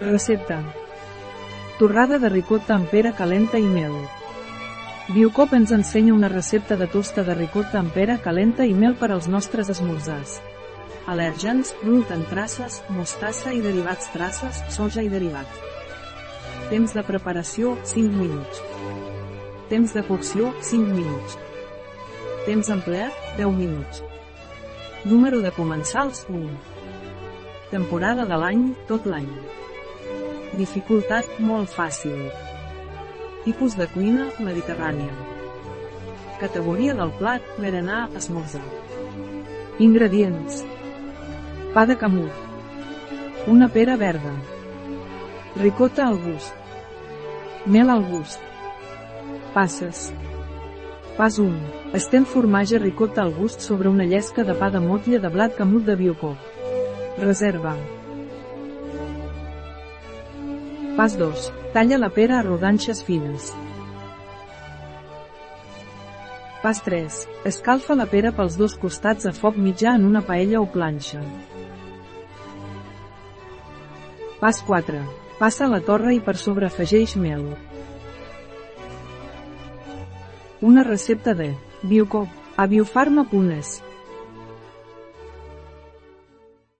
Recepta. Torrada de ricota amb pera calenta i mel. Biocop ens ensenya una recepta de tosta de ricota amb pera calenta i mel per als nostres esmorzars. Al·lèrgens, gluten traces, mostassa i derivats traces, soja i derivats. Temps de preparació, 5 minuts. Temps de cocció, 5 minuts. Temps empleat, 10 minuts. Número de comensals, 1. Temporada de l'any, tot l'any. Dificultat, molt fàcil. Tipus de cuina, mediterrània. Categoria del plat, berenar, esmorzar. Ingredients. Pa de camut. Una pera verda. Ricota al gust. Mel al gust. Passes. Pas 1. Estem formatge ricota al gust sobre una llesca de pa de motlla de blat camut de biocó. Reserva. Pas 2. Talla la pera a rodanxes fines. Pas 3. Escalfa la pera pels dos costats a foc mitjà en una paella o planxa. Pas 4. Passa la torra i per sobre afegeix mel. Una recepta de Biocop a biofarma.es